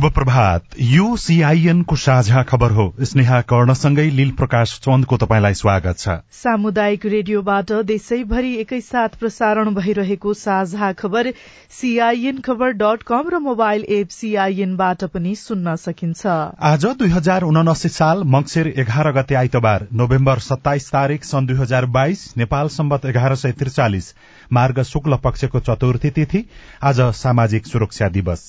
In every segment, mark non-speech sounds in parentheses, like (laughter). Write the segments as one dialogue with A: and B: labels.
A: शुभ प्रभात यो सीआईएनको साझा खबर हो। स्नेहा कर्णसँगै लील प्रकाश चन्दको तपाईँलाई स्वागत छ।
B: सामुदायिक रेडियोबाट देशैभरि एकैसाथ प्रसारण भइरहेको साझा खबर सीआईएन खबर डट कम र मोबाइल एप सीआईएनबाट पनि सुन्न सकिन्छ।
A: आज दुई हजार उनासी साल मंगिर एघार गते आइतबार नोभेम्बर सत्ताइस तारीक सन् दुई हजार बाइस नेपाल सम्बत एघार सय त्रिचालिस मार्ग शुक्ल पक्षको चतुर्थी तिथि आज सामाजिक सुरक्षा दिवस।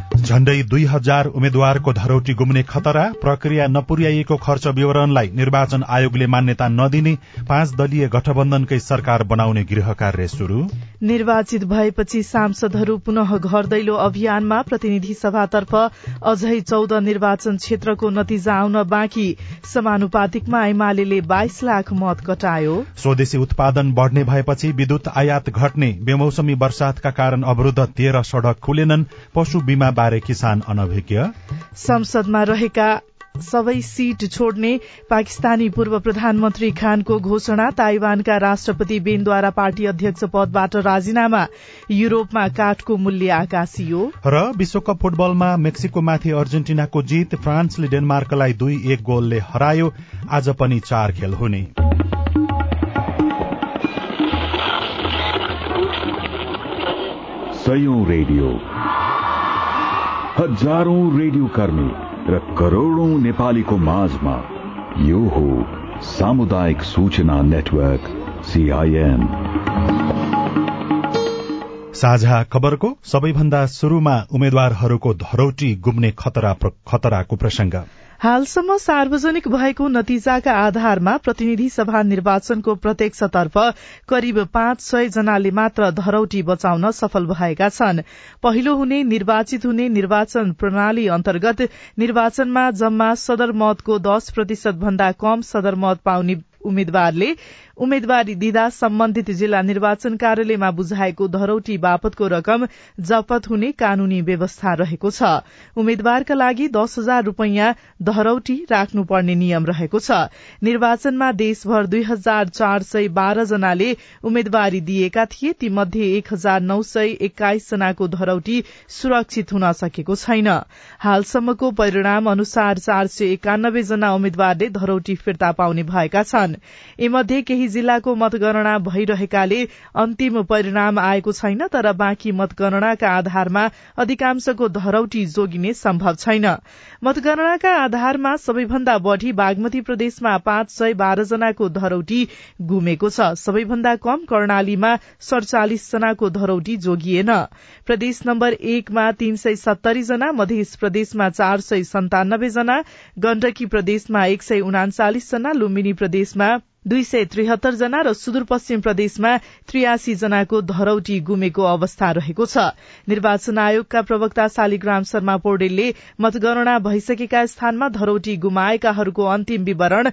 A: झण्डै दुई हजार उम्मेद्वारको धरौटी गुम्ने खतरा प्रक्रिया नपुर्याइएको खर्च विवरणलाई निर्वाचन आयोगले मान्यता नदिने पाँच दलीय गठबन्धनकै सरकार बनाउने गृह कार्य शुरू
B: निर्वाचित भएपछि सांसदहरू पुनः घर दैलो अभियानमा प्रतिनिधि सभातर्फ अझै चौध निर्वाचन क्षेत्रको नतिजा आउन बाँकी। समानुपातिकमा एमाले बाइस लाख मत कटायो
A: स्वदेशी उत्पादन बढ़ने भएपछि विद्युत आयात घट्ने बेमौसमी वर्षातका कारण अवरूद्ध तेह्र सड़क खुलेनन् पशु बीमा बारे किसान अनभिज्ञ।
B: संसदमा रहेका सबै सीट छोड्ने पाकिस्तानी पूर्व प्रधानमन्त्री खानको घोषणा ताइवानका राष्ट्रपति बेनद्वारा पार्टी अध्यक्ष पदबाट राजीनामा युरोपमा काठको मूल्य आकाशियो।
A: र विश्वकप फुटबलमा मेक्सिकोमाथि अर्जेन्टिनाको जित फ्रान्सले डेनमार्कलाई दुई एक गोलले हरायो। आज पनि चार खेल हुने।
C: रेडियो। हजारौं रेडियो कर्मी र करोड़ौं नेपालीको माझमा यो हो सामुदायिक सूचना नेटवर्क सीआईएन
A: साझा खबरको सबैभन्दा शुरूमा उम्मेद्वारहरूको धरौटी गुम्ने खतरा खतराको प्रसंग
B: हालसम्म सार्वजनिक भएको नतिजाका आधारमा प्रतिनिधि सभा निर्वाचनको प्रत्यक्षतर्फ करिब पाँच सय जनाले मात्र धरौटी बचाउन सफल भएका छन्। पहिलो हुने निर्वाचित हुने निर्वाचन प्रणाली अन्तर्गत निर्वाचनमा जम्मा सदरमतको दश प्रतिशत भन्दा कम सदरमत पाउने उम्मेद्वारले उम्मेद्वारी दिँदा सम्बन्धित जिल्ला निर्वाचन कार्यालयमा बुझाएको धरौटी बापतको रकम जपत हुने कानूनी व्यवस्था रहेको छ। उम्मेद्वारका लागि दस हजार रूपियाँ धरौटी राख्नुपर्ने नियम रहेको छ। निर्वाचनमा देशभर दुई हजार चार सय बाह्र जनाले उम्मेद्वारी दिएका थिए तीमध्ये एक हजार नौ सय एक्काइस जनाको धरौटी सुरक्षित हुन सकेको छैन। हालसम्मको परिणाम अनुसार चार सय एकानब्बे जना उम्मेद्वारले धरौटी फिर्ता पाउने भएका छन्। यीमध्ये केही जिल्लाको मतगणना भइरहेकाले अन्तिम परिणाम आएको छैन तर बाँकी मतगणनाका आधारमा अधिकांशको धरौटी जोगिने सम्भव छैन। मतगणनाका आधारमा सबैभन्दा बढ़ी बागमती प्रदेशमा पाँच सय बाह्र जनाको धरौटी गुमेको छ। सबैभन्दा कम कर्णालीमा सड़चालिस जनाको धरौटी जोगिएन। प्रदेश नम्बर एकमा तीन सय सत्तरी जना मध्य प्रदेशमा चार सय सन्तानब्बे जना गण्डकी प्रदेशमा एक सय उनाचालिस जना लुम्बिनी प्रदेशमा दुई सय त्रिहत्तर जना र सुदूरपश्चिम प्रदेशमा त्रियासी जनाको धरौटी गुमेको अवस्था रहेको छ। निर्वाचन आयोगका प्रवक्ता शालिग्राम शर्मा पौडेलले मतगणना भइसकेका स्थानमा धरौटी गुमाएकाहरूको अन्तिम विवरण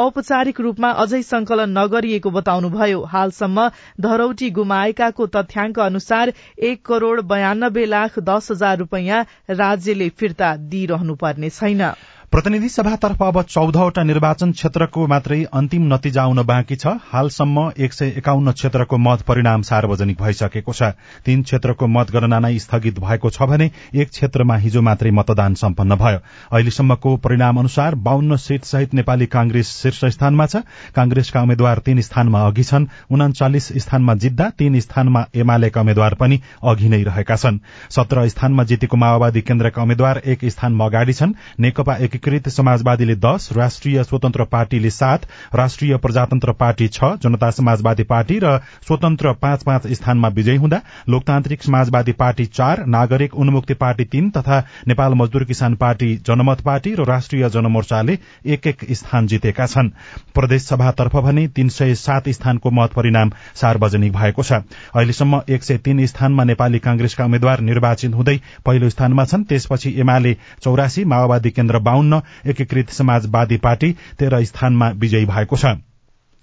B: औपचारिक रूपमा अझै संकलन नगरिएको बताउनुभयो। हालसम्म धरौटी गुमाएकाको तथ्याङ्क अनुसार एक करोड़ बयानब्बे लाख दस हजार रूपियाँ राज्यले फिर्ता दिइरहनुपर्ने छैन।
A: प्रतिनिधि सभातर्फ अब चौधवटा निर्वाचन क्षेत्रको मात्रै अन्तिम नतिजा आउन बाँकी छ। हालसम्म एक सय एकाउन्न क्षेत्रको मत परिणाम सार्वजनिक भइसकेको छ। तीन क्षेत्रको मतगणना नै स्थगित भएको छ भने एक क्षेत्रमा हिजो मात्रै मतदान सम्पन्न भयो। अहिलेसम्मको परिणाम अनुसार बाहन्न सीट सहित नेपाली कांग्रेस शीर्ष स्थानमा छ। कांग्रेसका उम्मेद्वार तीन स्थानमा अघि छन्। उनाचालिस स्थानमा जित्दा तीन स्थानमा एमालेका उम्मेद्वार पनि अघि नै रहेका छन्। सत्र स्थानमा जितेको माओवादी केन्द्रका उम्मेद्वार एक स्थानमा अगाडि छन्। नेकपा एकीकृत समाजवादीले दश राष्ट्रिय स्वतन्त्र पार्टीले सात राष्ट्रिय प्रजातन्त्र पार्टी छ जनता समाजवादी पार्टी र स्वतन्त्र पाँच पाँच स्थानमा विजयी हुँदा लोकतान्त्रिक समाजवादी पार्टी चार नागरिक उन्मुक्ति पार्टी तीन तथा नेपाल मजदूर किसान पार्टी जनमत पार्टी र राष्ट्रिय जनमोर्चाले एक एक स्थान जितेका छन्। प्रदेश सभातर्फ भने तीन सय सात स्थानको मत परिणाम सार्वजनिक भएको छ। अहिलेसम्म एक सय तीन स्थानमा नेपाली कांग्रेसका उम्मेद्वार निर्वाचित हुँदै पहिलो स्थानमा छन् त्यसपछि एमाले चौरासी माओवादी केन्द्र बाहन्न एकीकृत समाजवादी पार्टी तेह्र स्थानमा विजयी भएको छ।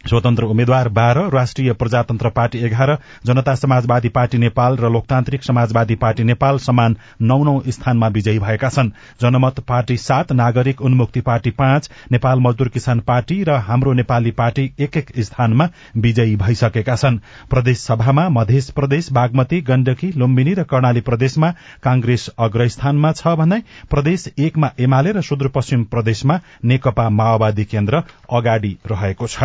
A: स्वतन्त्र उम्मेद्वार बाह्र राष्ट्रिय प्रजातन्त्र पार्टी एघार जनता समाजवादी पार्टी नेपाल र लोकतान्त्रिक समाजवादी पार्टी नेपाल समान नौ नौ स्थानमा विजयी भएका छन्। जनमत पार्टी सात नागरिक उन्मुक्ति पार्टी पाँच नेपाल मजदूर किसान पार्टी र हाम्रो नेपाली पार्टी एक एक स्थानमा विजयी भइसकेका छन्। प्रदेश सभामा मध्य प्रदेश बागमती गण्डकी लुम्बिनी र कर्णाली प्रदेशमा कांग्रेस अग्रस्थानमा छ भने प्रदेश एकमा एमाले र सुदूरपश्चिम प्रदेशमा नेकपा माओवादी केन्द्र अगाडि रहेको छ।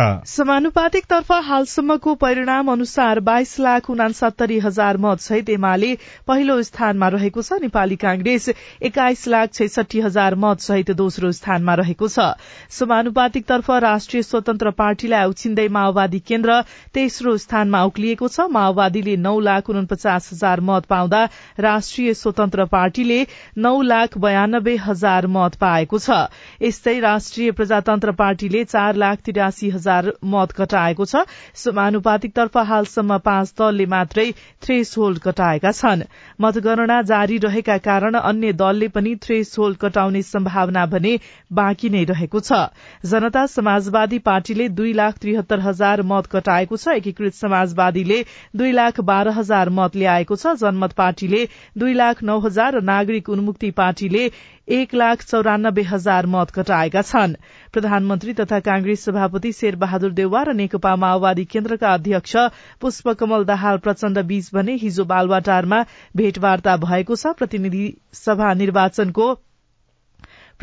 B: समानुपातिक तर्फ हालसम्मको परिणाम अनुसार बाइस लाख उनासत्तरी हजार मत सहित एमाले पहिलो स्थानमा रहेको छ। नेपाली कांग्रेस एक्काइस लाख छैसठी हजार मत सहित दोस्रो स्थानमा रहेको छ। समानुपातिक तर्फ राष्ट्रिय स्वतन्त्र पार्टीलाई उछिन्दै माओवादी केन्द्र तेस्रो स्थानमा उक्लिएको छ। माओवादीले नौ लाख उनपचास हजार मत पाउँदा राष्ट्रिय स्वतन्त्र पार्टीले नौ लाख बयानब्बे हजार मत पाएको छ। यस्तै राष्ट्रिय प्रजातन्त्र पार्टीले चार लाख तिरासी हजार मत घटाएको छ। समानुपातिकतर्फ हालसम्म पाँच दलले मात्रै थ्रेस होल्ड घटाएका छन्। मतगणना जारी रहेका कारण अन्य दलले पनि थ्रेस होल्ड घटाउने सम्भावना भने बाँकी नै रहेको छ। जनता समाजवादी पार्टीले दुई लाख त्रिहत्तर हजार मत घटाएको छ। एकीकृत समाजवादीले दुई लाख बाह्र हजार मत ल्याएको छ। जनमत पार्टीले दुई लाख नौ हजार र नागरिक उन्मुक्ति पार्टीले एक लाख चौरानब्बे हजार मत घटाएका छन्। प्रधानमन्त्री तथा कांग्रेस सभापति शेर बहादुर देउवा र नेकपा माओवादी केन्द्रका अध्यक्ष पुष्पकमल दाहाल प्रचण्ड बीच भने हिजो बालवाटारमा भेटवार्ता भएको छ। प्रतिनिधि सभा निर्वाचनको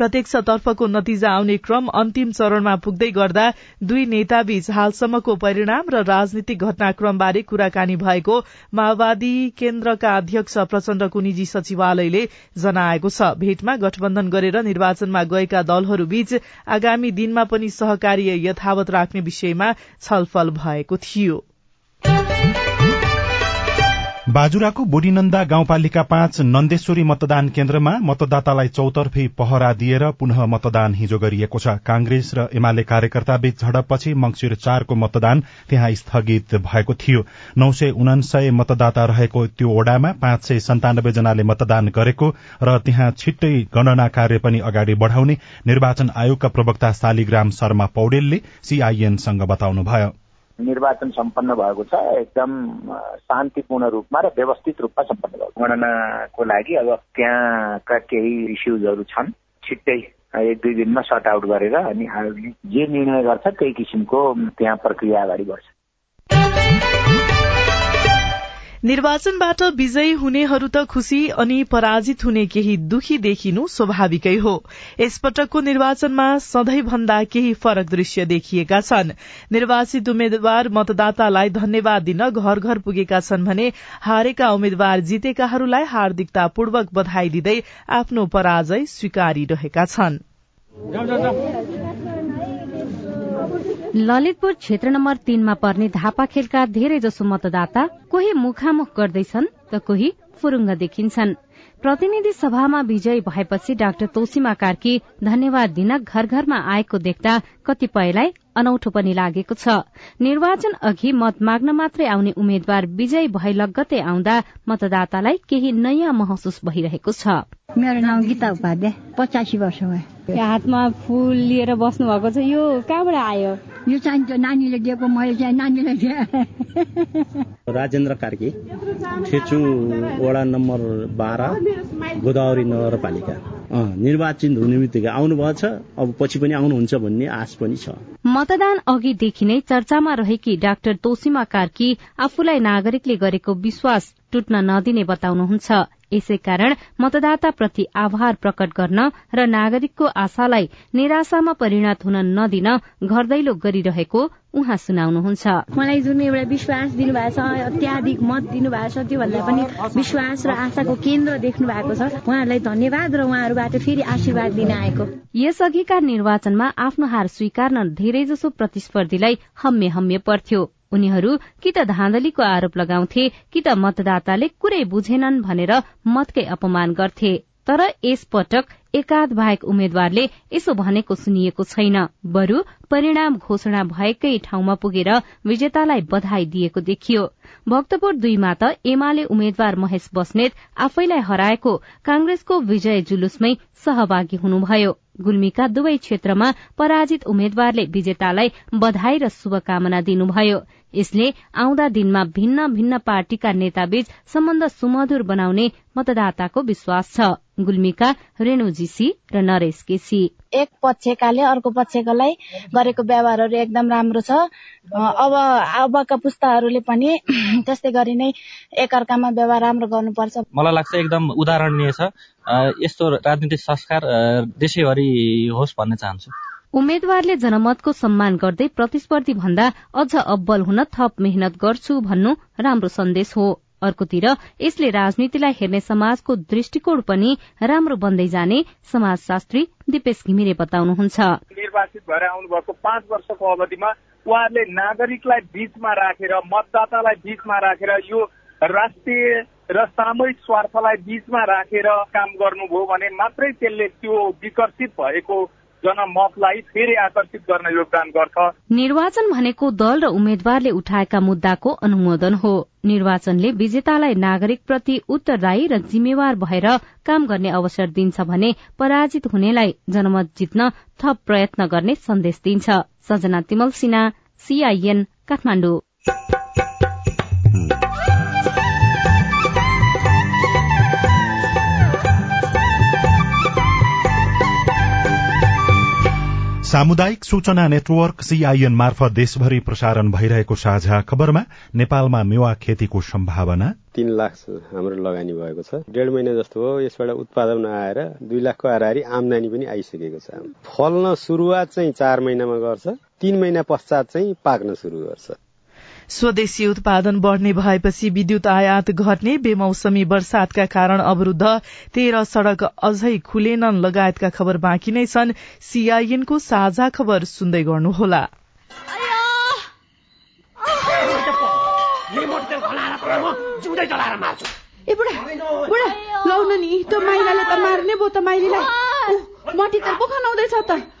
B: प्रत्यक्षतर्फको नतिजा आउने क्रम अन्तिम चरणमा पुग्दै गर्दा दुई नेताबीच हालसम्मको परिणाम र राजनीतिक घटनाक्रमबारे कुराकानी भएको माओवादी केन्द्रका अध्यक्ष प्रचण्डको निजी सचिवालयले जनाएको छ। भेटमा गठबन्धन गरेर निर्वाचनमा गएका दलहरूबीच आगामी दिनमा पनि सहकार्य यथावत राख्ने विषयमा छलफल भएको थियो।
A: बाजुराको बुढीनन्दा गाउँपालिका पाँच नन्देश्वरी मतदान केन्द्रमा मतदातालाई चौतर्फी पहरा दिएर पुनः मतदान हिजो गरिएको छ। कांग्रेस र एमाले कार्यकर्ताबीच झडपपछि मंगिर चारको मतदान त्यहाँ स्थगित भएको थियो। नौ सय उनासय मतदाता रहेको त्यो ओडामा पाँच सय सन्तानब्बे जनाले मतदान गरेको र त्यहाँ छिट्टै गणना कार्य पनि अगाडि बढ़ाउने निर्वाचन आयोगका प्रवक्ता शालिग्राम शर्मा पौडेलले सीआईएनसँग बताउनुभयो।
D: निर्वाचन सम्पन्न भएको छ एकदम शान्तिपूर्ण रूपमा र व्यवस्थित रूपमा सम्पन्न भएको गणनाको लागि अब त्यहाँका केही इस्युजहरू छन् छिट्टै एक दुई दिनमा सर्ट आउट गरेर अनि आयोगले जे निर्णय गर्छ त्यही किसिमको त्यहाँ प्रक्रिया अगाडि बढ्छ।
B: निर्वाचनबाट विजयी हुनेहरू त खुशी अनि पराजित हुने केही दुखी देखिनु स्वाभाविकै हो। यसपटकको निर्वाचनमा सधैँ भन्दा केही फरक दृश्य देखिएका छन्। निर्वाचित उम्मेद्वार मतदातालाई धन्यवाद दिन घर घर पुगेका छन् भने हारेका उम्मेद्वार जितेकाहरूलाई हार्दिकतापूर्वक बधाई दिँदै आफ्नो पराजय स्वीकारिरहेका छनृ।
E: ललितपुर क्षेत्र नम्बर तीनमा पर्ने धापाखेलका धेरै जसो मतदाता कोही मुखामुख गर्दैछन् त कोही फुरुङ्ग देखिन्छन्। प्रतिनिधि सभामा विजयी भएपछि डाक्टर तोसीमा कार्की धन्यवाद दिन घर घरमा आएको देख्दा कतिपयलाई अनौठो पनि लागेको छ। निर्वाचन अघि मत माग्न मात्रै आउने उम्मेद्वार विजयी भए लगत्तै आउँदा मतदातालाई केही नयाँ महसुस भइरहेको छ।
F: मेरो नाम गीता उपाध्याय पचासी वर्ष भयो।
E: हातमा फुल लिएर बस्नु भएको छ यो कहाँबाट आयो?
F: यो चाहिँ नानीले दिएको मैले चाहिँ नानीले दिएँ।
G: राजेन्द्र कार्की छेचु वडा नम्बर बाह्र गोदावरी नगरपालिका। निर्वाचित हुने बित्तिकै छ। अब पछि पनि आउनुहुन्छ भन्ने आश पनि छ।
E: मतदान अघिदेखि नै चर्चामा रहेकी डाक्टर तोसिमा कार्की आफूलाई नागरिकले गरेको विश्वास टुट्न नदिने बताउनुहुन्छ। यसै कारण मतदाताप्रति आभार प्रकट गर्न र नागरिकको आशालाई निराशामा परिणत हुन नदिन घर दैलो गरिरहेको उहाँ सुनाउनुहुन्छ।
H: मलाई जुन एउटा विश्वास दिनुभएको छ अत्याधिक मत दिनुभएको छ त्योभन्दा पनि विश्वास र आशाको केन्द्र देख्नु भएको छ। उहाँहरूलाई धन्यवाद र उहाँहरूबाट फेरि आशीर्वाद दिन आएको।
E: यसअघिका निर्वाचनमा आफ्नो हार स्वीकार्न धेरैजसो प्रतिस्पर्धीलाई हम्मे हम्मे पर्थ्यो। उनीहरू कि त धाँधलीको आरोप लगाउँथे कि त मतदाताले कुरै बुझेनन् भनेर मतकै अपमान गर्थे। तर यसपटक एकाध बाहेक उम्मेद्वारले यसो भनेको सुनिएको छैन। बरू परिणाम घोषणा भएकै ठाउँमा पुगेर विजेतालाई बधाई दिएको देखियो। भक्तपुर दुईमा त एमाले उम्मेद्वार महेश बस्नेत आफैलाई हराएको कांग्रेसको विजय जुलुसमै सहभागी हुनुभयो। गुल्मीका दुवै क्षेत्रमा पराजित उम्मेद्वारले विजेतालाई बधाई र शुभकामना दिनुभयो। यसले आउँदा दिनमा भिन्न भिन्न पार्टीका नेताबीच सम्बन्ध सुमधुर बनाउने मतदाताको विश्वास छ। गुल्मीका रेणु जीसी र नरेश केसी
I: एक पक्षकाले अर्को पक्षकालाई गरेको व्यवहारहरू एकदम राम्रो छ। अब अबका पुस्ताहरूले पनि (clears throat) त्यस्तै गरी नै एकअर्कामा व्यवहार राम्रो गर्नुपर्छ।
J: मलाई लाग्छ एकदम उदाहरणीय छ। यस्तो राजनीतिक संस्कार देशैभरि होस् भन्न चाहन्छु।
E: उम्मेद्वारले जनमतको सम्मान गर्दै प्रतिस्पर्धी भन्दा अझ अब्बल हुन थप मेहनत गर्छु भन्नु राम्रो सन्देश हो। अर्कोतिर यसले राजनीतिलाई हेर्ने समाजको दृष्टिकोण पनि राम्रो बन्दै जाने समाजशास्त्री दिपेश घिमिरे बताउनुहुन्छ।
K: निर्वाचित भएर आउनुभएको पाँच वर्षको अवधिमा उहाँहरूले नागरिकलाई बीचमा राखेर मतदातालाई बीचमा राखेर यो राष्ट्रिय र सामूहिक स्वार्थलाई बीचमा राखेर काम गर्नुभयो भने मात्रै त्यसले त्यो विकसित भएको जनमतलाई फेरि आकर्षित गर्न योगदान गर्छ।
E: निर्वाचन भनेको दल र उम्मेद्वारले उठाएका मुद्दाको अनुमोदन हो। निर्वाचनले विजेतालाई नागरिक प्रति उत्तरदायी र जिम्मेवार भएर काम गर्ने अवसर दिन्छ भने पराजित हुनेलाई जनमत जित्न थप प्रयत्न गर्ने सन्देश दिन्छ। सजना तिमल सिन्हा सीआईएन काठमाडौँ।
A: सामुदायिक सूचना नेटवर्क सीआईएन मार्फत देशभरि प्रसारण भइरहेको साझा खबरमा नेपालमा मेवा खेतीको सम्भावना।
L: तीन लाख हाम्रो लगानी भएको छ। डेढ महिना जस्तो हो यसबाट उत्पादन आएर दुई लाखको हाराहारी आमदानी पनि आइसकेको छ। फल्न सुरुवात चाहिँ चार महिनामा गर्छ तीन महिना पश्चात चाहिँ पाक्न सुरु गर्छ।
B: स्वदेशी उत्पादन बढ़ने भएपछि विद्युत आयात घट्ने बेमौसमी वर्षातका कारण अवरूद्ध तेह्र सड़क अझै खुलेनन् लगायतका खबर बाँकी नै छन्। सीआईएनको साझा खबर सुन्दै गर्नुहोला।
M: नि त माइलाले त मार्ने भयो त माइलीलाई। मटी त पो खनाउँदैछ त।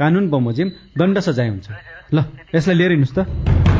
N: कानून बमोजिम दण्ड सजाय हुन्छ। ल यसलाई लिएर हिँड्नुहोस् त।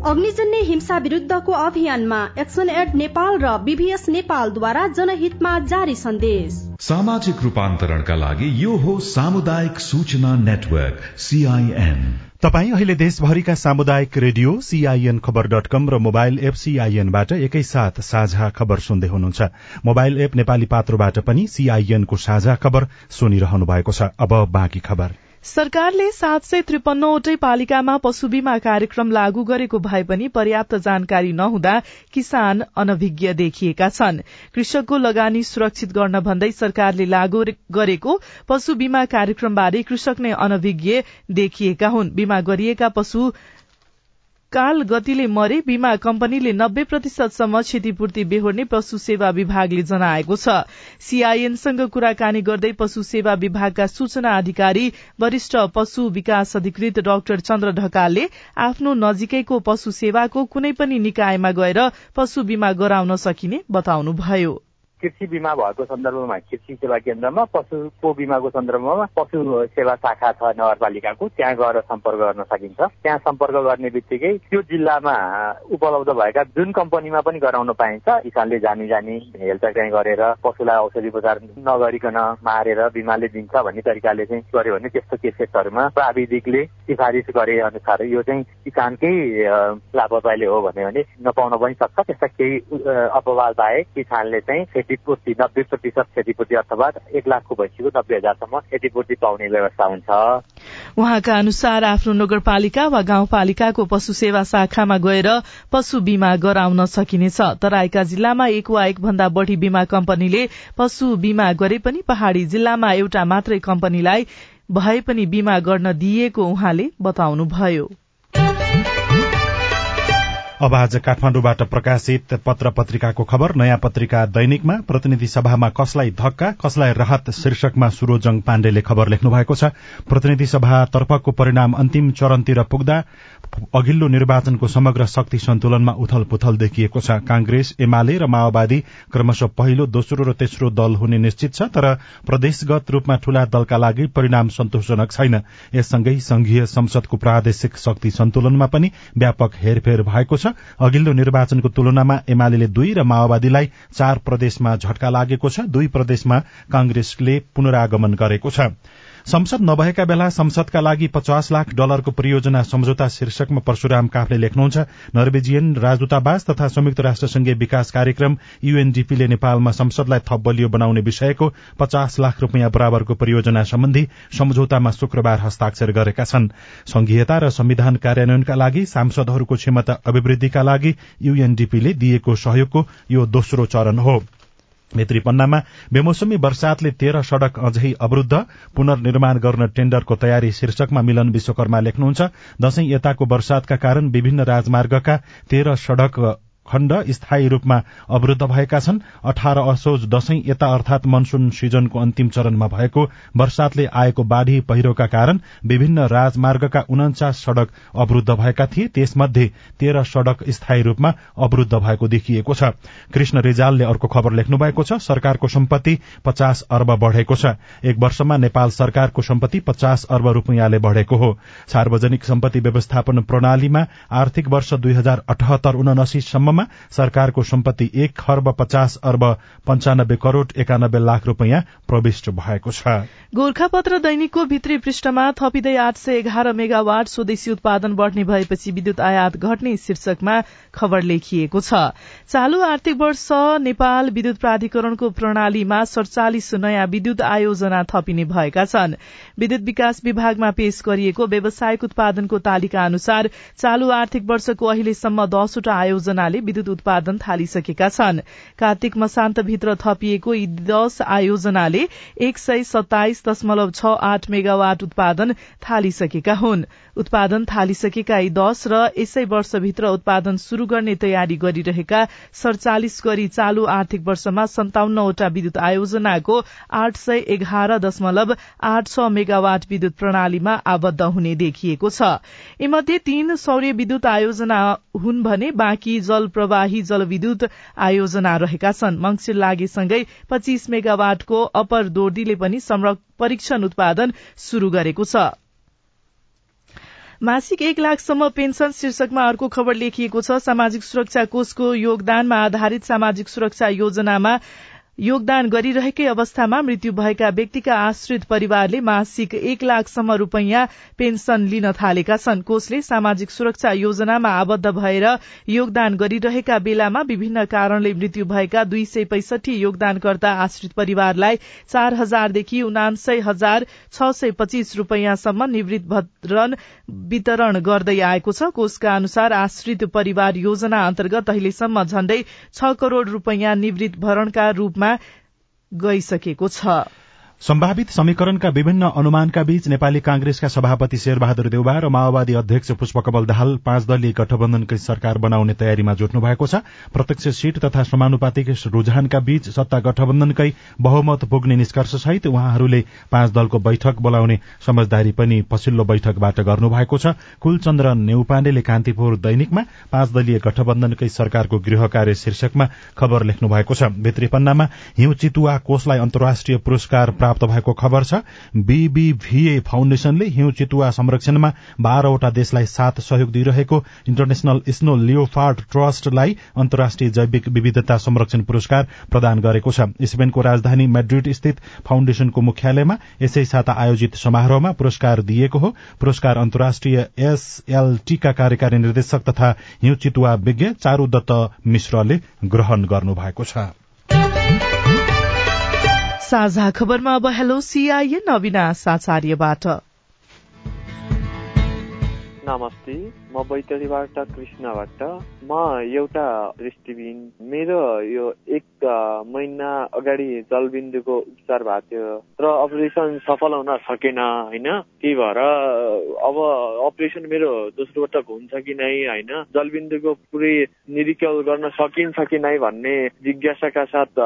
M: अग्निजन्य हिंसा विरुद्धको अभियानमा एक्सन एड नेपाल र बीभीएस नेपालद्वारा जनहितमा जारी सन्देश।
O: सामाजिक रूपान्तरणका लागि यो हो सामुदायिक सूचना नेटवर्क सीआईएन
A: तपाई अहिले देशभरिका सामुदायिक radio C I N Khabar dot com र मोबाइल एप सीआईएनबाट एकैसाथ साझा खबर सुन्दै हुनुहुन्छ। मोबाइल एप नेपाली पात्रोबाट पनि सीआईएनको साझा खबर सुनिरहनु भएको छ। अब बाँकी खबर।
B: सरकारले सात सय त्रिपन्नवटै पालिकामा पशु बीमा कार्यक्रम लागू गरेको भए पनि पर्याप्त जानकारी नहुँदा किसान अनभिज्ञ देखिएका छन्। कृषकको लगानी सुरक्षित गर्न भन्दै सरकारले लागू गरेको पशु बीमा कार्यक्रमबारे कृषक नै अनभिज्ञ देखिएका हुन्। बीमा गरिएका पशु काल गतिले मरे बीमा कम्पनीले नब्बे प्रतिशतसम्म क्षतिपूर्ति बेहोर्ने पशु सेवा विभागले जनाएको छ। सीआईएनसँग कुराकानी गर्दै पशु सेवा विभागका सूचना अधिकारी वरिष्ठ पशु विकास अधिकृत डाक्टर चन्द्र ढकालले आफ्नो नजिकैको पशु सेवाको कुनै पनि निकायमा गएर पशु बीमा गराउन सकिने बताउनुभयो।
D: कृषि बिमा भएको सन्दर्भमा कृषि सेवा केन्द्रमा पशुको बिमाको सन्दर्भमा पशु सेवा शाखा छ नगरपालिकाको त्यहाँ गएर सम्पर्क गर्न सकिन्छ। त्यहाँ सम्पर्क गर्ने बित्तिकै त्यो जिल्लामा उपलब्ध भएका जुन कम्पनीमा पनि गराउन पाइन्छ किसानले जानी जानी हेलचाक्राइ गरेर पशुलाई औषधि उपचार नगरिकन मारेर बिमाले दिन्छ भन्ने तरिकाले चाहिँ गर्यो भने त्यस्तो केसेसहरूमा प्राविधिकले सिफारिस गरे अनुसार यो चाहिँ किसानकै लापरवाहीले हो भन्यो भने नपाउन पनि सक्छ। त्यस्ता केही अपवाद बाहेक किसानले चाहिँ क्षतिपूर्ति नब्बे प्रतिशत क्षतिपूर्ति अथवा एक लाखको भइसक्यो नब्बे हजारसम्म क्षतिपूर्ति पाउने व्यवस्था हुन्छ।
B: उहाँका अनुसार आफ्नो नगरपालिका वा गाउँपालिकाको पशु सेवा शाखामा गएर पशु बीमा गराउन सकिनेछ तराईका जिल्लामा एक वा एक भन्दा बढ़ी बीमा कम्पनीले पशु बीमा गरे पनि पहाड़ी जिल्लामा एउटा मात्रै कम्पनीलाई भए पनि बीमा गर्न दिइएको उहाँले बताउनुभयो।
A: अब आज काठमाडौँबाट प्रकाशित पत्र पत्रिकाको खबर। नयाँ पत्रिका दैनिकमा प्रतिनिधि सभामा कसलाई धक्का कसलाई राहत शीर्षकमा सुरोजङ पाण्डेले खबर लेख्नु भएको छ। प्रतिनिधि सभातर्फको परिणाम अन्तिम चरणतिर पुग्दा अघिल्लो निर्वाचनको समग्र शक्ति सन्तुलनमा उथल पुथल देखिएको छ। कांग्रेस एमाले र माओवादी क्रमशः पहिलो दोस्रो र तेस्रो दल हुने निश्चित छ तर प्रदेशगत रूपमा ठूला दलका लागि परिणाम सन्तोषजनक छैन। यससँगै संघीय संसदको प्रादेशिक शक्ति सन्तुलनमा पनि व्यापक हेरफेर भएको छ। अघिल्लो निर्वाचनको तुलनामा एमाले दुई र माओवादीलाई चार प्रदेशमा झट्का लागेको छ। दुई प्रदेशमा कांग्रेसले पुनरागमन गरेको छ। संसद नभएका बेला संसदका लागि पचास लाख डलरको परियोजना सम्झौता शीर्षकमा परशुराम काफले लेख्नुहुन्छ। नर्वेजियन राजदूतावास तथा संयुक्त राष्ट्र संघीय विकास कार्यक्रम यूएनडीपीले नेपालमा संसदलाई थप बलियो बनाउने विषयको पचास लाख रूपियाँ बराबरको परियोजना सम्बन्धी सम्झौतामा शुक्रबार हस्ताक्षर गरेका छन्। संघीयता र संविधान कार्यान्वयनका लागि सांसदहरूको क्षमता अभिवृद्धिका लागि यूएनडीपीले दिएको सहयोगको यो दोस्रो चरण हो। नेत्रीपन्नामा बेमौसमी वर्षातले तेह्र सड़क अझै अवरूद्ध पुनर्निर्माण गर्न टेण्डरको तयारी शीर्षकमा मिलन विश्वकर्मा लेख्नुहुन्छ दशैं यताको वर्षातका कारण विभिन्न राजमार्गका तेह्र सड़क खण्ड स्थायी रूपमा अवरूद्ध भएका छन्। अठार असोज दशैं यता अर्थात मनसून सिजनको अन्तिम चरणमा भएको वर्षातले आएको बाढ़ी पहिरोका कारण विभिन्न राजमार्गका उन्चास सड़क अवरूद्ध भएका थिए। त्यसमध्ये तेह्र सड़क स्थायी रूपमा अवरूद्ध भएको देखिएको छ। कृष्ण रिजालले अर्को खबर लेख्नु भएको छ। सरकारको सम्पत्ति पचास अर्ब बढ़ेको छ। एक वर्षमा नेपाल सरकारको सम्पत्ति पचास अर्ब रूपियाँले बढ़ेको हो। सार्वजनिक सम्पत्ति व्यवस्थापन प्रणालीमा आर्थिक वर्ष दुई हजार अठहत्तर उनासीसम्ममा सरकारको सम्पत्ति एक खर्ब पचास अर्ब पञ्चानब्बे करोड़ एकानब्बे लाख रूपियाँ प्रविष्ट भएको छ।
B: गोर्खापत्र दैनिकको भित्री पृष्ठमा थपिँदै आठ सय एघार मेगावाट स्वदेशी उत्पादन बढ़ने भएपछि विद्युत आयात घट्ने शीर्षकमा खबर लेखिएको छ। चालू आर्थिक वर्ष नेपाल विद्युत प्राधिकरणको प्रणालीमा सड़चालिस नयाँ विद्युत आयोजना थपिने भएका छन्। विद्युत विकास विभागमा पेश गरिएको व्यावसायिक उत्पादनको तालिका अनुसार चालू आर्थिक वर्षको अहिलेसम्म दसवटा आयोजनाले विद्युत उत्पादन थालिसकेका छन्। कार्तिक मसान्तभित्र थपिएको यी दश आयोजनाले एक सय सत्ताइस दशमलव छ आठ मेगावाट उत्पादन थालिसकेका हुन्। उत्पादन थालिसकेका यी दश र यसै वर्षभित्र उत्पादन शुरू गर्ने तयारी गरिरहेका सड़चालिस गरी चालू आर्थिक वर्षमा सन्ताउन्नवटा विद्युत आयोजनाको आठ सय एघार दशमलव आठ छ मेगावाट विद्युत प्रणालीमा आबद्ध हुने देखिएको छ। यीमध्ये तीन सौर्य विद्युत आयोजना हुन् भने बाँकी जल प्रवाही जलविद्युत आयोजना रहेका छन्। मंगिर लागेसँगै पच्चीस मेगावाटको अपर दोर्दीले पनि परीक्षण उत्पादन शुरू गरेको छ। मासिक एक लाखसम्म पेन्सन शीर्षकमा अर्को खबर लेखिएको छ। सामाजिक सुरक्षा कोषको योगदानमा आधारित सामाजिक सुरक्षा योजनामा योगदान गरिरहेकै अवस्थामा मृत्यु भएका व्यक्तिका आश्रित परिवारले मासिक एक लाखसम्म रूपियाँ पेन्सन लिन थालेका छन्। कोषले सामाजिक सुरक्षा योजनामा आबद्ध भएर योगदान गरिरहेका बेलामा विभिन्न कारणले मृत्यु भएका दुई सय पैंसठी योगदानकर्ता आश्रित परिवारलाई चार हजारदेखि उनान्सय हजार छ सय पच्चीस रूपियाँसम्म निवृत्त भरण वितरण गर्दै आएको छ। कोषका अनुसार आश्रित परिवार योजना अन्तर्गत अहिलेसम्म झण्डै छ करोड़ रूपियाँ निवृत्त भरणका रूपमा गइसकेको छ।
A: सम्भावित समीकरणका विभिन्न अनुमानका बीच नेपाली कांग्रेसका सभापति शेरबहादुर देउबा र माओवादी अध्यक्ष पुष्पकमल दाहाल पाँच दलीय गठबन्धनकै सरकार बनाउने तयारीमा जुट्नु भएको छ। प्रत्यक्ष सीट तथा समानुपातिक रुझानका बीच सत्ता गठबन्धनकै बहुमत पुग्ने निष्कर्ष सहित उहाँहरूले पाँच दलको बैठक बोलाउने समझदारी पनि पछिल्लो बैठकबाट गर्नुभएको छ। कुलचन्द्र नेउपाण्डेले कान्तिपुर दैनिकमा पाँच दलीय गठबन्धनकै सरकारको गृह कार्य शीर्षकमा खबर लेख्नु भएको छ। भित्री पन्नामा हिउँ चितुवा कोषलाई अन्तर्राष्ट्रिय पुरस्कार प्राप्त भएको खबर छ बीबीभीए फाउन्डेशनले हिउँ चितुवा संरक्षणमा बाह्रवटा देशलाई साथ सहयोग दिइरहेको इन्टरनेशनल स्नो लियोफार्ड ट्रस्टलाई अन्तर्राष्ट्रिय जैविक विविधता संरक्षण पुरस्कार प्रदान गरेको छ। स्पेनको राजधानी मेड्रिड स्थित फाउन्डेशनको मुख्यालयमा यसै साता आयोजित समारोहमा पुरस्कार दिइएको हो। पुरस्कार अन्तर्राष्ट्रिय एसएलटीका कार्यकारी निर्देशक तथा हिउँ चितुवा विज्ञ चारू दत्त मिश्रले ग्रहण गर्नुभएको छ।
B: साझा खबरमा अब हेलो सीआईएन अविनाश आचार्यबाट
P: नमस्ते। म बैतडीबाट कृष्णबाट म एउटा दृष्टिबिन मेरो यो एक महिना अगाडि जलबिन्दुको उपचार भएको थियो। र अपरेसन सफल हुन सकेन होइन? त्यही भएर अब अपरेसन मेरो दोस्रो पटक हुन्छ कि नै होइन? जलबिन्दुको पुरै निरीक्षण गर्न सकिन्छ कि नै भन्ने जिज्ञासाका साथ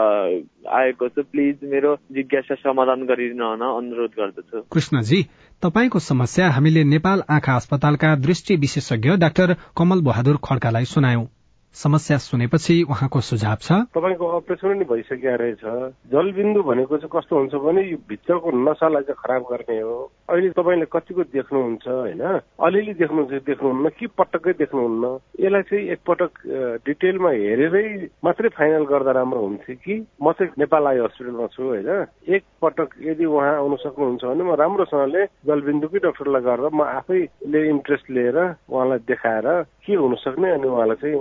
P: आएको छु। प्लिज मेरो जिज्ञासा समाधान गरिदिन अनुरोध गर्दछु।
Q: कृष्णजी तपाईँको समस्या हामीले नेपाल आँखा अस्पतालका दृष्टि विशेषज्ञ डाक्टर कमल बहादुर खड्कालाई सुनायौं। समस्या सुनेपछि उहाँको सुझाव छ।
R: तपाईँको अपरेसन नै भइसकेको रहेछ। जलबिन्दु भनेको चाहिँ कस्तो हुन्छ भने यो भित्रको नसालाई चाहिँ खराब गर्ने हो। अहिले तपाईँले कतिको देख्नुहुन्छ होइन? अलिअलि देख्नुहुन्छ देख्नुहुन्न कि पटक्कै देख्नुहुन्न? यसलाई चाहिँ एकपटक डिटेलमा हेरेरै मात्रै फाइनल गर्दा राम्रो हुन्थ्यो कि? म चाहिँ नेपाल आई हस्पिटलमा छु होइन? एकपटक यदि उहाँ आउन सक्नुहुन्छ भने म राम्रोसँगले जलबिन्दुकै डक्टरलाई गरेर म आफैले इन्ट्रेस्ट लिएर उहाँलाई देखाएर के हुन सक्ने अनि उहाँलाई चाहिँ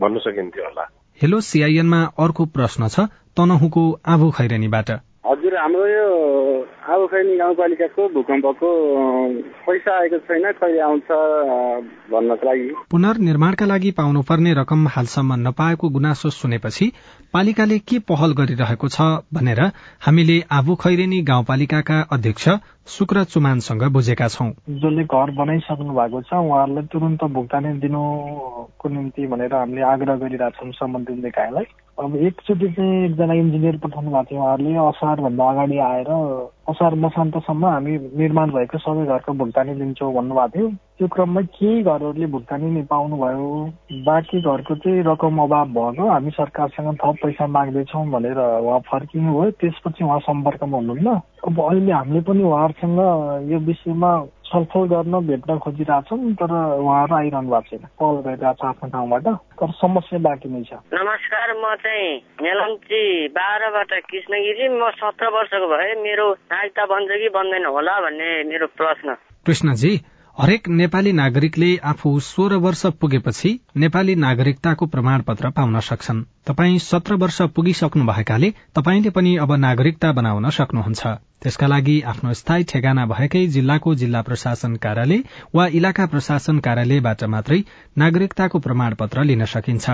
R: भन्नु सकिन्थ्यो होला।
Q: हेलो सिआइएनमा अर्को प्रश्न छ तनहुको आबु खैरेनीबाट।
S: हजुर हाम्रो यो आबुखैनी गाउँपालिकाको भूकम्पको पैसा आएको छैन कहिले आउँछ भन्नको लागि।
Q: पुनर्निर्माणका लागि पाउनुपर्ने रकम हालसम्म नपाएको गुनासो सुनेपछि पालिकाले के पहल गरिरहेको छ भनेर हामीले आबु खैरेनी गाउँपालिकाका अध्यक्ष शुक्र चुमानसँग बुझेका छौं।
T: जसले घर बनाइसक्नु भएको छ उहाँहरूलाई तुरन्त भुक्तानी दिनुको निम्ति भनेर हामीले आग्रह गरिरहेछौँ सम्बन्धित निकायलाई। अब एकचोटि चाहिँ एकजना इन्जिनियर पठाउनु भएको थियो उहाँहरूले असारभन्दा अगाडि आएर असार मसान्तसम्म हामी निर्माण भएको सबै घरको भुक्तानी दिन्छौँ भन्नुभएको थियो। त्यो क्रममा केही घरहरूले भुक्तानी नै पाउनुभयो। बाँकी घरको चाहिँ रकम अभाव भएको हामी सरकारसँग थप पैसा माग्दैछौँ भनेर उहाँ फर्किनु भयो। त्यसपछि उहाँ सम्पर्कमा हुनुहुन्न। अब अहिले हामीले पनि उहाँहरूसँग यो विषयमा छलफल गर्न भेट्न खोजिरहेछौँ तर उहाँहरू आइरहनु भएको छैन। कल गरिरहेको छ आफ्नो ठाउँबाट तर समस्या बाँकी नै छ।
U: नमस्कार म चाहिँ मेलम्ची बाह्रबाट कृष्ण गिरी म सत्र वर्षको भए। मेरो नागरिकता बन्छ कि बन्दैन होला भन्ने मेरो प्रश्न।
Q: कृष्णजी हरेक नेपाली नागरिकले आफू सोह्र वर्ष पुगेपछि नेपाली नागरिकताको प्रमाण पत्र पाउन सक्छन्। तपाई सत्र वर्ष पुगिसक्नु भएकाले तपाईँले पनि अब नागरिकता बनाउन सक्नुहुन्छ। त्यसका लागि आफ्नो स्थायी ठेगाना भएकै जिल्लाको जिल्ला प्रशासन कार्यालय वा इलाका प्रशासन कार्यालयबाट मात्रै नागरिकताको प्रमाण पत्र लिन सकिन्छ।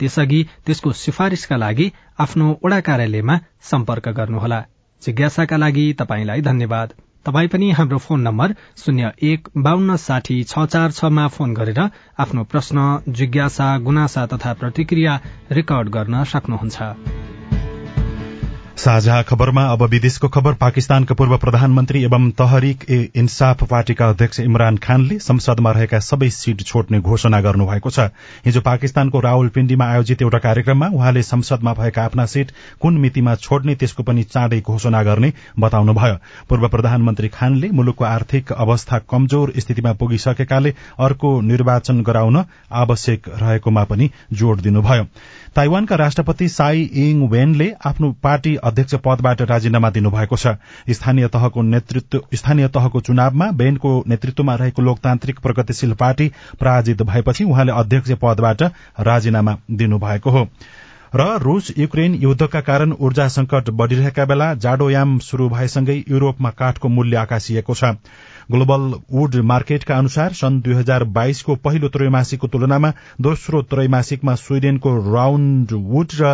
Q: त्यसअघि त्यसको सिफारिशका लागि आफ्नो ओडा कार्यालयमा सम्पर्क गर्नुहोला। जिज्ञासाका लागि तपाईँलाई धन्यवाद। तपाई पनि हाम्रो फोन नम्बर शून्य एक बान्न साठी छ चार छमा फोन गरेर आफ्नो प्रश्न जिज्ञासा गुनासा तथा प्रतिक्रिया रेकर्ड गर्न सक्नुहुन्छ।
A: साझा खबरमा अब विदेशको खबर। पाकिस्तानका पूर्व प्रधानमन्त्री एवं तहरिक ए इन्साफ पार्टीका अध्यक्ष इमरान खानले संसदमा रहेका सबै सीट छोड्ने घोषणा गर्नुभएको छ। हिजो पाकिस्तानको रावलपिण्डीमा आयोजित एउटा कार्यक्रममा उहाँले संसदमा भएका आफ्ना सीट कुन मितिमा छोड्ने त्यसको पनि चाँडै घोषणा गर्ने बताउनुभयो। पूर्व प्रधानमन्त्री खानले मुलुकको आर्थिक अवस्था कमजोर स्थितिमा पुगिसकेकाले अर्को निर्वाचन गराउन आवश्यक रहेकोमा पनि जोड़ दिनुभयो। ताइवानका राष्ट्रपति साई इङ वेनले आफ्नो पार्टी अध्यक्ष पदबाट राजीनामा दिनुभएको छ। स्थानीय तहको नेतृत्व स्थानीय तहको चुनावमा बेनको नेतृत्वमा रहेको लोकतान्त्रिक प्रगतिशील पार्टी पराजित भएपछि उहाँले अध्यक्ष पदबाट राजीनामा दिनुभएको हो। र रूस युक्रेन युद्धका कारण ऊर्जा संकट बढ़िरहेका बेला जाडोयाम शुरू भएसँगै युरोपमा काठको मूल्य आकाशिएको छ। ग्लोबल वुड मार्केटका अनुसार सन् दुई हजार बाइसको पहिलो त्रैमासिकको तुलनामा दोस्रो त्रैमासिकमा स्वीडेनको राउण्ड वुड र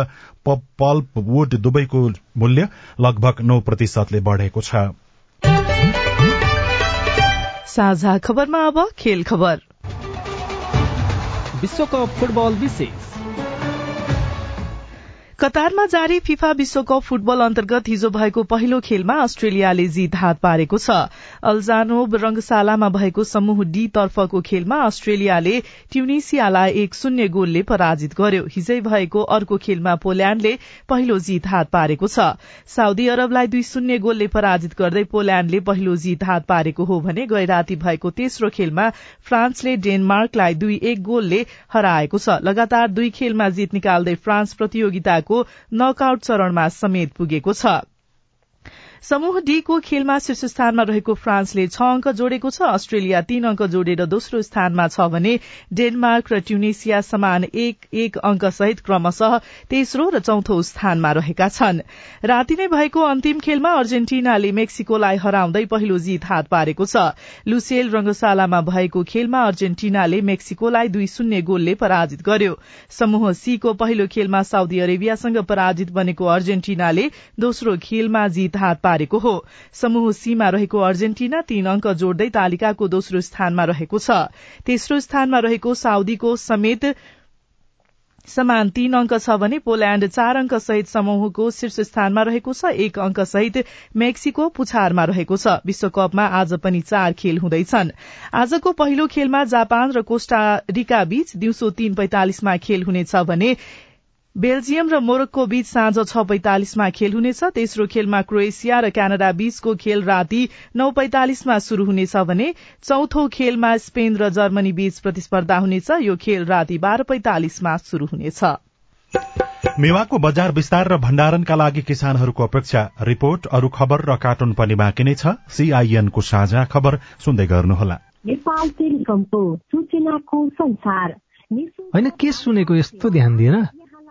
A: पल्प वुड दुवैको मूल्य लगभग नौ प्रतिशतले बढ़ेको छ।
B: साझा खबरमा अब खेल खबर।
V: विश्वकप फुटबल विशेष।
B: कतारमा जारी फिफा विश्वकप फुटबल अन्तर्गत हिजो भएको पहिलो खेलमा अस्ट्रेलियाले जीत हात पारेको छ। अल्जानोब रंगशालामा भएको समूह डी तर्फको खेलमा अस्ट्रेलियाले ट्युनिसियालाई एक शून्य गोलले पराजित गर्यो। हिजै भएको अर्को खेलमा पोल्याण्डले पहिलो जीत हात पारेको छ। साउदी अरबलाई दुई शून्य गोलले पराजित गर्दै पोल्याण्डले पहिलो जीत हात पारेको हो भने गै राति भएको तेस्रो खेलमा फ्रान्सले डेनमार्कलाई दुई एक गोलले हराएको छ। लगातार दुई खेलमा जीत निकाल्दै फ्रान्स प्रतियोगिता नकआउट चरणमा समेत पुगेको छ। समूह डी को खेलमा शीर्ष स्थानमा रहेको फ्रान्सले छ अंक जोडेको छ अस्ट्रेलिया तीन अंक जोडेर दोस्रो स्थानमा छ भने डेनमार्क र ट्युनिसिया समान एक एक अंक सहित क्रमशः तेस्रो र चौथो स्थानमा रहेका छन्। राति नै भएको अन्तिम खेलमा अर्जेन्टिनाले मेक्सिकोलाई हराउँदै पहिलो जीत हात पारेको छ। लुसेल रंगशालामा भएको खेलमा अर्जेन्टिनाले मेक्सिकोलाई दुई शून्य गोलले पराजित गर्यो। समूह सी को पहिलो खेलमा साउदी अरेबियासँग पराजित बनेको अर्जेन्टिनाले दोस्रो खेलमा जीत हात पारेको हो। समूह सीमा रहेको अर्जेन्टिना तीन अंक जोड्दै तालिकाको दोस्रो स्थानमा रहेको छ। तेस्रो स्थानमा रहेको साउदीको समेत समान तीन अंक छ भने पोल्याण्ड चार अंक सहित समूहको शीर्ष स्थानमा रहेको छ। एक अंक सहित मेक्सिको पुछारमा रहेको छ। विश्वकपमा आज पनि चार खेल हुँदैछन्। आजको पहिलो खेलमा जापान र कोष्टारिका बीच दिउँसो तीन पैंतालिसमा खेल हुनेछ भने बेल्जियम र मोरक्को बीच साँझ छ पैंतालिसमा खेल हुनेछ। तेस्रो खेलमा क्रोएसिया र क्यानाडा बीचको खेल राति नौ पैंतालिसमा शुरू हुनेछ भने चौथो खेलमा स्पेन र जर्मनी बीच प्रतिस्पर्धा हुनेछ। यो खेल राति बाह्र पैंतालिसमा शुरू हुनेछ।
A: मेवाको बजार विस्तार र भण्डारणका लागि किसानहरूको अपेक्षा रिपोर्ट अरू खबर र कार्टुन पनि बाँकी नै छ। सीआईएनको साझा खबर सुन्दै गर्नुहोला।
Q: होइन के सुनेको यस्तो ध्यान दिएर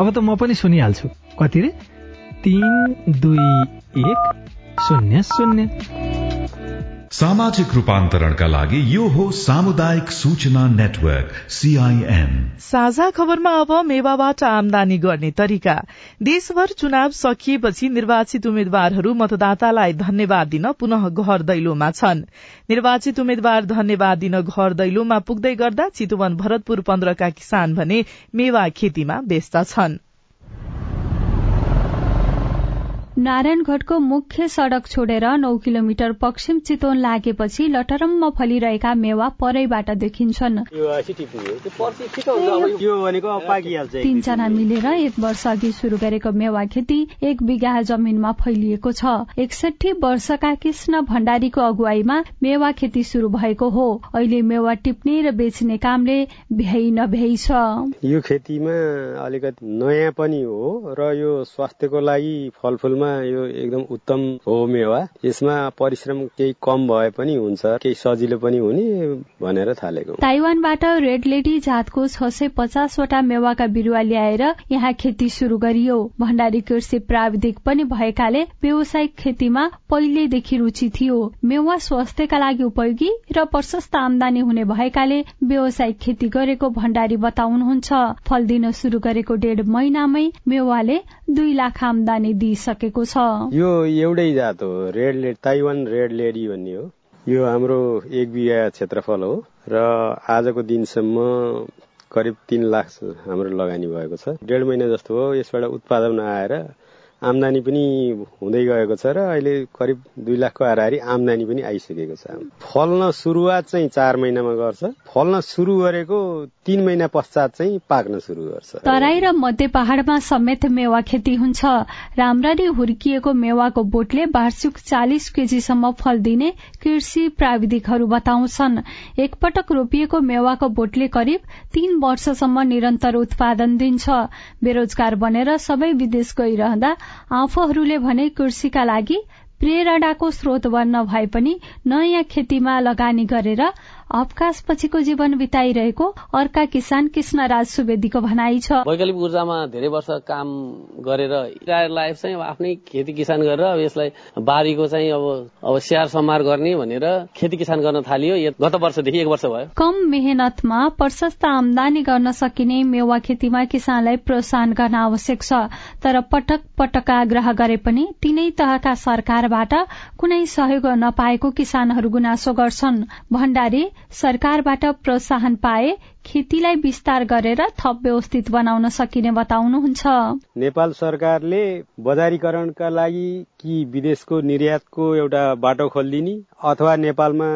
Q: अब त म पनि सुनिहाल्छु। कति रे? तिन दुई एक शून्य शून्य।
O: सामाजिक रूपान्तरणका लागि यो हो सामुदायिक सूचना नेटवर्क सीआईएन
B: साझा खबरमा अब मेवाबाट आमदानी गर्ने तरिका। देशभर चुनाव सकिएपछि निर्वाचित उम्मेद्वारहरू मतदातालाई धन्यवाद दिन पुनः घर दैलोमा छन्। निर्वाचित उम्मेद्वार धन्यवाद दिन घर दैलोमा पुग्दै गर्दा चितुवन भरतपुर पन्ध्रका किसान भने मेवा खेतीमा व्यस्त छन्।
W: नारायणगढको मुख्य सड़क छोडेर नौ किलोमिटर पश्चिम चितवन लागेपछि लटरम्म फलिरहेका मेवा परैबाट देखिन्छन्। तीनजना मिलेर एक वर्ष अघि शुरू गरेको मेवा खेती एक बिघा जमिनमा फैलिएको छ। एकसठी वर्षका कृष्ण भण्डारीको अगुवाईमा मेवा खेती शुरू भएको हो। अहिले मेवा टिप्ने र बेच्ने कामले भ्याइ नभ्याइ छ।
L: यो खेतीमा अलिकति नयाँ पनि हो र यो स्वास्थ्यको लागि फलफुलमा यो एकदम उत्तम हो। मेवा यसमा परिश्रम केही कम भए पनि हुन्छ केही सजिलो पनि हुने भनेर थालेको
W: ताइवानबाट रेड लेडी जातको छ सय पचासवटा मेवाका बिरुवा ल्याएर यहाँ खेती शुरू गरियो। भण्डारी कृषि प्राविधिक पनि भएकाले व्यावसायिक खेतीमा पहिलेदेखि रुचि थियो। मेवा स्वास्थ्यका लागि उपयोगी र प्रशस्त आमदानी हुने भएकाले व्यावसायिक खेती गरेको भण्डारी बताउनुहुन्छ। फल दिन शुरू गरेको डेढ महिनामै मेवाले दुई लाख आमदानी दिइसकेको भएको छ।
L: यो एउटै जात हो red lady Taiwan red lady भन्ने हो। यो हाम्रो एक बिघा क्षेत्रफल हो र आजको दिनसम्म करिब तीन लाख हाम्रो लगानी भएको छ। डेढ महिना जस्तो हो यसबाट उत्पादन आएर आमदानी पनि हुँदै गएको छ र अहिले करिब दुई लाखको हाराहारी आमदानी पनि आइसकेको छ। फल्न सुरुवात चाहिँ चार महिनामा गर्छ। फल्न सुरु गरेको तीन महिना पश्चात चाहिँ पाक्न सुरु गर्छ।
W: तराई र मध्य पहाड़मा समेत मेवा खेती हुन्छ। राम्ररी हुर्किएको मेवाको बोटले वार्षिक चालिस केजीसम्म फल दिने कृषि प्राविधिकहरू बताउँछन्। एकपटक रोपिएको मेवाको बोटले करिब तीन वर्षसम्म निरन्तर उत्पादन दिन्छ। बेरोजगार बनेर सबै विदेश गइरहँदा आफूहरूले भने कृषिका लागि प्रेरणाको स्रोत बन्न भए पनि नयाँ खेतीमा लगानी गरेर अवकाश पछिको जीवन बिताइरहेको अर्का किसान कृष्ण राज सुवेदीको भनाइ छ।
V: वैकल्पिक ऊर्जामा धेरै वर्ष काम गरेर लाइफ चाहिँ आफ्नै खेती किसान गरेर अब यसलाई बारीको चाहिँ अब अब स्याहार समार गर्ने भनेर खेती किसान गर्न थालियो। गत वर्षदेखि एक वर्ष भयो।
W: कम मेहनतमा प्रशस्त आमदानी गर्न सकिने मेवा खेतीमा किसानलाई प्रोत्साहन गर्न आवश्यक छ। तर पटक पटक आग्रह गरे पनि तीनै तहका सरकारबाट कुनै सहयोग नपाएको किसानहरू गुनासो गर्छन्। भण्डारी सरकारबाट प्रोत्साहन पाए खेतीलाई विस्तार गरेर थप व्यवस्थित बनाउन सकिने बताउनुहुन्छ।
L: नेपाल सरकारले बजारीकरणका लागि कि विदेशको निर्यातको एउटा बाटो खोलिदिने अथवा नेपालमा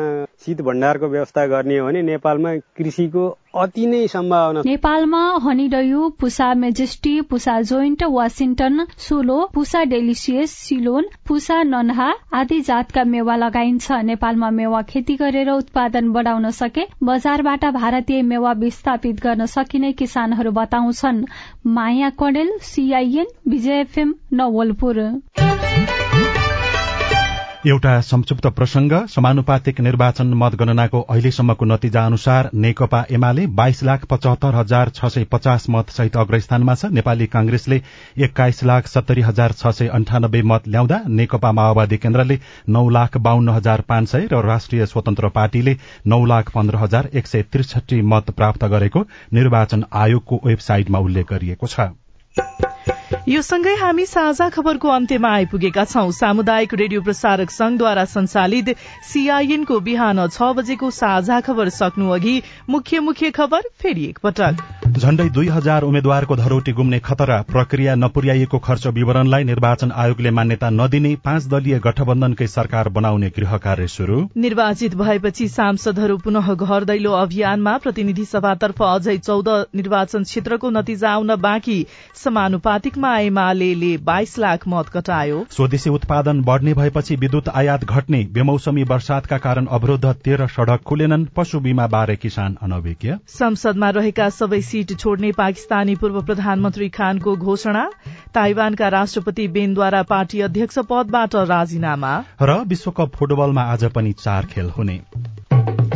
L: शीत भण्डारको व्यवस्था गर्ने हो भने नेपालमा कृषिको अति नै सम्भावना
W: नेपालमा honeydew Pusa majesty Pusa giant Washington solo Pusa delicious Ceylon Pusa Nanha आदि जातका मेवा लगाइन्छ। नेपालमा मेवा खेती गरेर उत्पादन बढाउन सके बजारबाट भारतीय मेवा विस्थापित गर्न सकिने किसानहरू बताउँछन्। Maya Kadel CIN Vijay FM Nawalpur.
A: एउटा संक्षिप्त प्रसंग। समानुपातिक निर्वाचन मतगणनाको अहिलेसम्मको नतिजा अनुसार नेकपा एमाले बाइस लाख पचहत्तर हजार छ सय पचास मत सहित अग्रस्थानमा छ। नेपाली कांग्रेसले एक्काइस लाख सत्तरी हजार छ सय अन्ठानब्बे मत ल्याउँदा नेकपा माओवादी केन्द्रले नौ लाख बाहन्न हजार पाँच सय र राष्ट्रिय स्वतन्त्र पार्टीले नौ लाख पन्ध्र हजार एक सय त्रिसठी मत प्राप्त गरेको निर्वाचन आयोगको वेबसाइटमा उल्लेख गरिएको छ।
B: यो सँगै हामी साझा खबरको अन्त्यमा आइपुगेका छौं। सामुदायिक रेडियो प्रसारक संघद्वारा संचालित सीआईएनको बिहान छ बजेको साझा खबर सक्नु अघि मुख्य मुख्य खबर फेरि एकपटक।
A: झण्डै दुई हजार उम्मेद्वारको धरोटी गुम्ने खतरा प्रक्रिया नपुर्याइएको खर्च विवरणलाई निर्वाचन आयोगले मान्यता नदिने पाँच दलीय गठबन्धनकै सरकार बनाउने गृह कार्य शुरू
B: निर्वाचित भएपछि सांसदहरू पुनः घर दैलो अभियानमा प्रतिनिधि सभातर्फ अझै चौध निर्वाचन क्षेत्रको नतिजा आउन बाँकी। समानुपातिकमा एमाले बाइस लाख मत कटायो।
A: स्वदेशी उत्पादन बढ़ने भएपछि विद्युत आयात घट्ने बेमौसमी वर्षातका कारण अवरोध तेह्र सड़क खुलेनन् पशु बीमा बारे किसान अनभिज्ञ।
B: संसदमा रहेका सबै सीट छोड्ने पाकिस्तानी पूर्व प्रधानमन्त्री खानको घोषणा ताइवानका राष्ट्रपति बेनद्वारा पार्टी अध्यक्ष पदबाट राजीनामा।
A: र विश्वकप फुटबलमा आज पनि चार खेल हुने।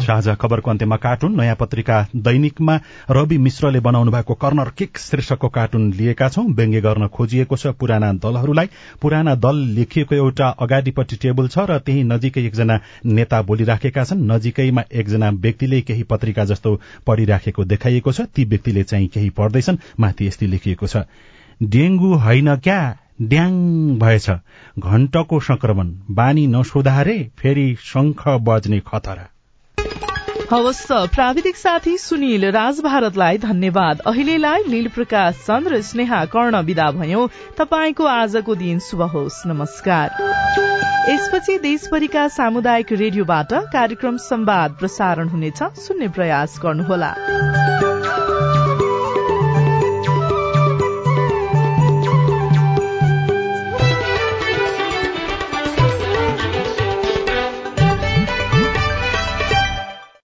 A: साझा खबरको अन्त्यमा कार्टुन नयाँ पत्रिका दैनिकमा रवि मिश्रले बनाउनु भएको कर्नर किक शीर्षकको कार्टुन लिएका छौं। व्यङ्ग्य गर्न खोजिएको छ पुराना दलहरूलाई। पुराना दल लेखिएको एउटा अगाडिपट्टि टेबल छ र त्यही नजिकै एकजना नेता बोलिराखेका छन्। नजिकैमा एकजना व्यक्तिले केही पत्रिका जस्तो पढ़िराखेको देखाइएको छ। ती व्यक्तिले चाहिँ केही पढ्दैछन्। माथि यस्तै लेखिएको छ। डेंगू होइन क्या? ड्याङ भएछ। घण्टको संक्रमण। बानी नसुधारे फेरि शंख बज्ने खतरा।
B: हवस् प्राविधिक साथी सुनिल राज भारतलाई धन्यवाद। अहिलेलाई लील प्रकाश चन्द्र स्नेहा कर्ण विदा भयो। तपाईँको आजको दिन शुभ होस्। नमस्कार। यसपछि देशभरिका सामुदायिक रेडियोबाट कार्यक्रम संवाद प्रसारण हुनेछ। सुन्ने प्रयास गर्नुहोला।